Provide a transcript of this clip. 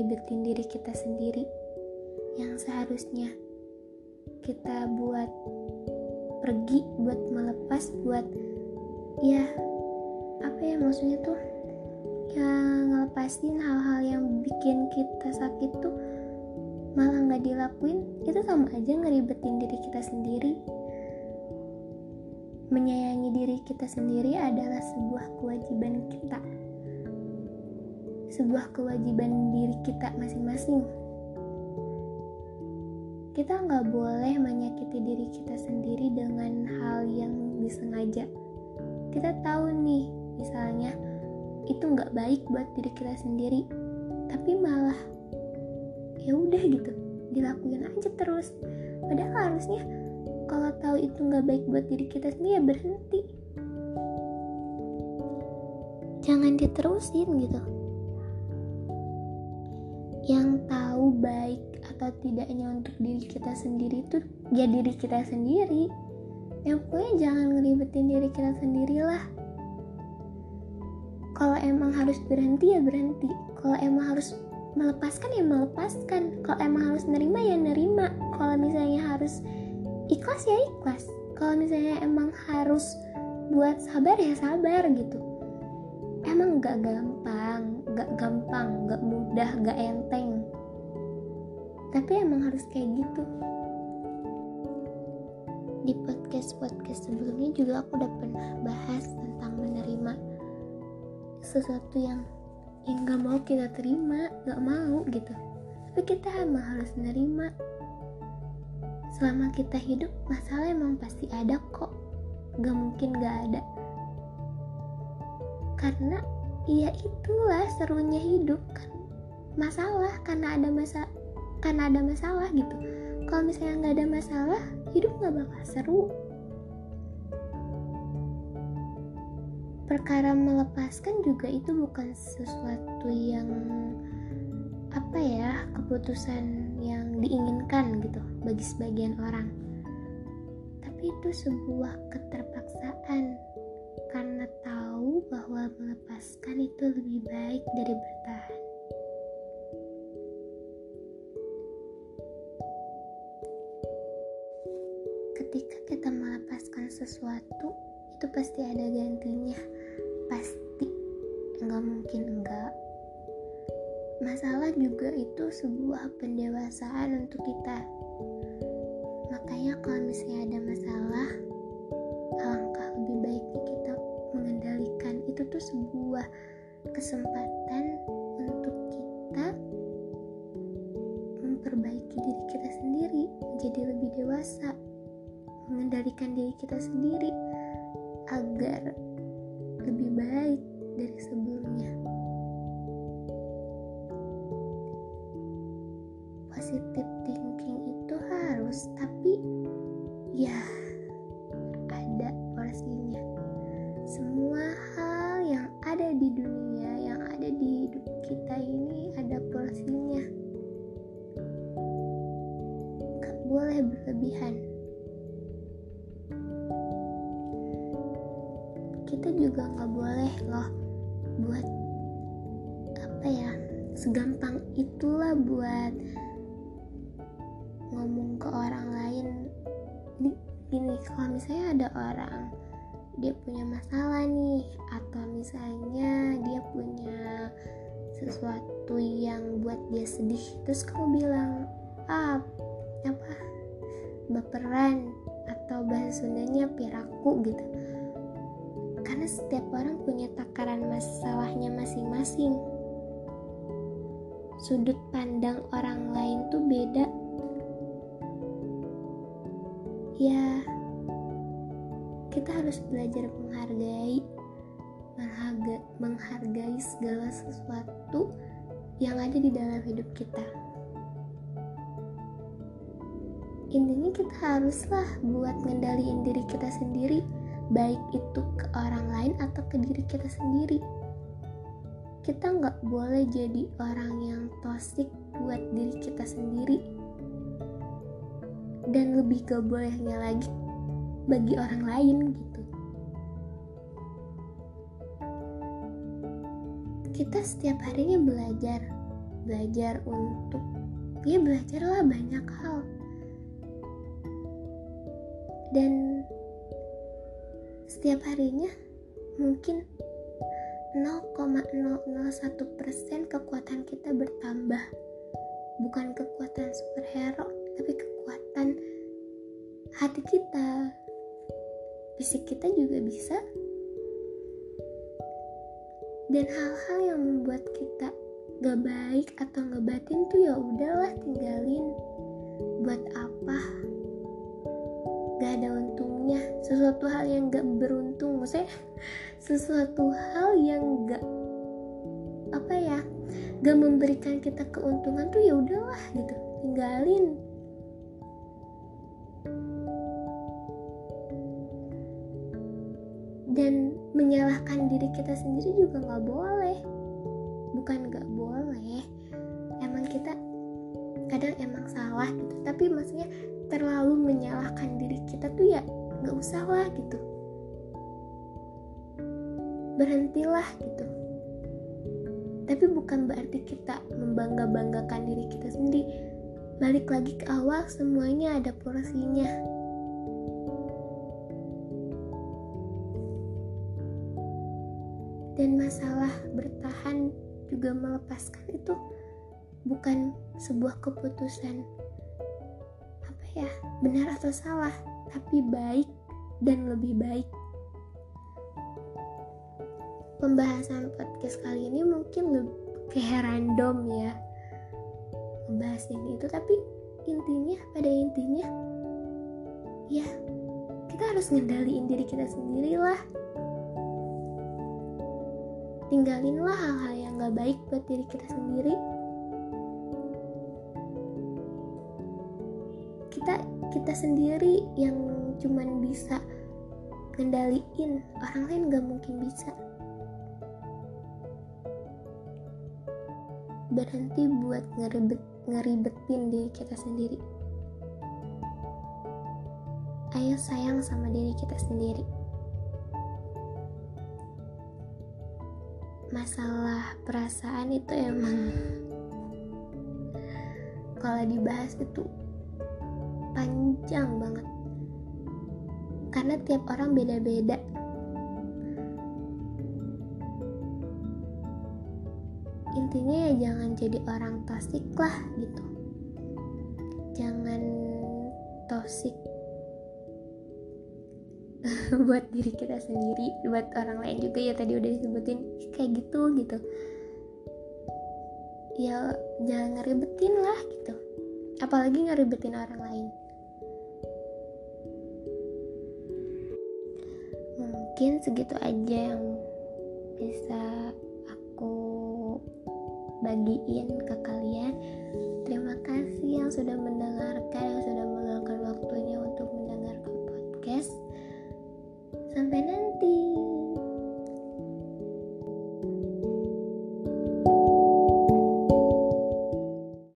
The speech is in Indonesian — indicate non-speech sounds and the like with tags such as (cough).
ngeribetin diri kita sendiri. Yang seharusnya kita buat pergi buat melepas buat ya apa ya maksudnya tuh? Yang ngelepasin hal-hal yang bikin kita sakit tuh malah nggak dilakuin. Itu sama aja ngeribetin diri kita sendiri. Menyayangi diri kita sendiri adalah sebuah kewajiban kita sebuah kewajiban diri kita masing-masing. Kita nggak boleh menyakiti diri kita sendiri dengan hal yang disengaja. Kita tahu nih misalnya itu nggak baik buat diri kita sendiri tapi malah ya udah gitu dilakuin aja terus. Padahal harusnya kalau tahu itu nggak baik buat diri kita sendiri ya berhenti. Jangan diterusin gitu yang tahu baik atau tidaknya untuk diri kita sendiri itu ya diri kita sendiri. Ya pokoknya jangan ngeribetin diri kita sendirilah kalau emang harus berhenti ya berhenti. Kalau emang harus melepaskan ya melepaskan. Kalau emang harus nerima ya nerima. Kalau misalnya harus ikhlas ya ikhlas. Kalau misalnya emang harus buat sabar ya sabar gitu. Emang gak gampang gak gampang gak mudah gak enteng. Tapi emang harus kayak gitu. Di podcast podcast sebelumnya juga aku udah pernah bahas tentang menerima sesuatu yang yang gak mau kita terima gak mau gitu. Tapi kita emang harus menerima. Selama kita hidup masalah emang pasti ada kok. Gak mungkin gak ada. Karena ya itulah serunya hidup kan. Masalah karena ada masa karena ada masalah gitu. Kalau misalnya nggak ada masalah hidup nggak bakal seru. Perkara melepaskan juga itu bukan sesuatu yang apa ya keputusan yang diinginkan gitu bagi sebagian orang. Tapi itu sebuah keterpaksaan karena tahu bahwa melepaskan itu lebih baik dari bertahan. Ketika kita melepaskan sesuatu itu pasti ada gantinya. Pasti. Nggak mungkin enggak masalah juga itu sebuah pendewasaan untuk kita. Makanya kalau misalnya ada masalah alangkah lebih baiknya kita mengendalikan itu tuh sebuah kesempatan untuk kita memperbaiki diri kita sendiri menjadi lebih dewasa mengendalikan diri kita sendiri agar lebih baik dari sebelumnya. Juga nggak boleh loh buat apa ya segampang itulah buat ngomong ke orang lain. Gini kalau misalnya ada orang dia punya masalah nih atau misalnya dia punya sesuatu yang buat dia sedih terus kamu bilang ah apa baperan atau bahasa Sundanya piraku gitu karena setiap orang punya takaran masalahnya masing-masing. Sudut pandang orang lain tuh beda. Ya, kita harus belajar menghargai, menghargai, menghargai segala sesuatu yang ada di dalam hidup kita. Intinya kita haruslah buat ngendaliin diri kita sendiri baik itu ke orang lain atau ke diri kita sendiri. Kita nggak boleh jadi orang yang toxic buat diri kita sendiri. Dan lebih gak bolehnya lagi bagi orang lain gitu. Kita setiap harinya belajar belajar untuk ya belajarlah banyak hal. Dan setiap harinya mungkin 0,001% kekuatan kita bertambah. Bukan kekuatan superhero tapi kekuatan hati kita. Fisik kita juga bisa. Dan hal-hal yang membuat kita gak baik atau ngebatin tuh ya udahlah tinggalin. Buat apa gak ada untungnya. Sesuatu hal yang gak beruntung. Maksudnya sesuatu hal yang gak apa ya gak memberikan kita keuntungan tuh ya udahlah gitu. Tinggalin. Dan menyalahkan diri kita sendiri juga nggak boleh. Bukan nggak boleh. Emang kita kadang emang salah gitu. Tapi maksudnya terlalu menyalahkan diri kita tuh ya nggak usah lah gitu. Berhentilah gitu. Tapi bukan berarti kita membangga-banggakan diri kita sendiri. Balik lagi ke awal semuanya ada porsinya. Dan masalah bertahan juga melepaskan itu bukan sebuah keputusan. Apa ya? Benar atau salah tapi baik dan lebih baik. Pembahasan podcast kali ini mungkin lebih kayak random ya membahas ini itu tapi intinya pada intinya ya kita harus ngendaliin diri kita sendiri lah tinggalinlah hal-hal yang gak baik buat diri kita sendiri kita sendiri yang cuman bisa ngendaliin. Orang lain gak mungkin bisa. Berhenti buat ngeribet, ngeribetin diri kita sendiri. Ayo sayang sama diri kita sendiri. Masalah perasaan itu emang (laughs) kalau dibahas itu panjang banget. Karena tiap orang beda-beda. Intinya ya jangan jadi orang toksik lah gitu. Jangan toksik (laughs) buat diri kita sendiri buat orang lain juga ya tadi udah disebutin. Kayak gitu gitu. Ya jangan ngeribetin lah gitu. Apalagi ngeribetin orang lain mungkin segitu aja yang bisa aku bagiin ke kalian. Terima kasih yang sudah mendengarkan yang sudah meluangkan waktunya untuk mendengarkan podcast. Sampai nanti.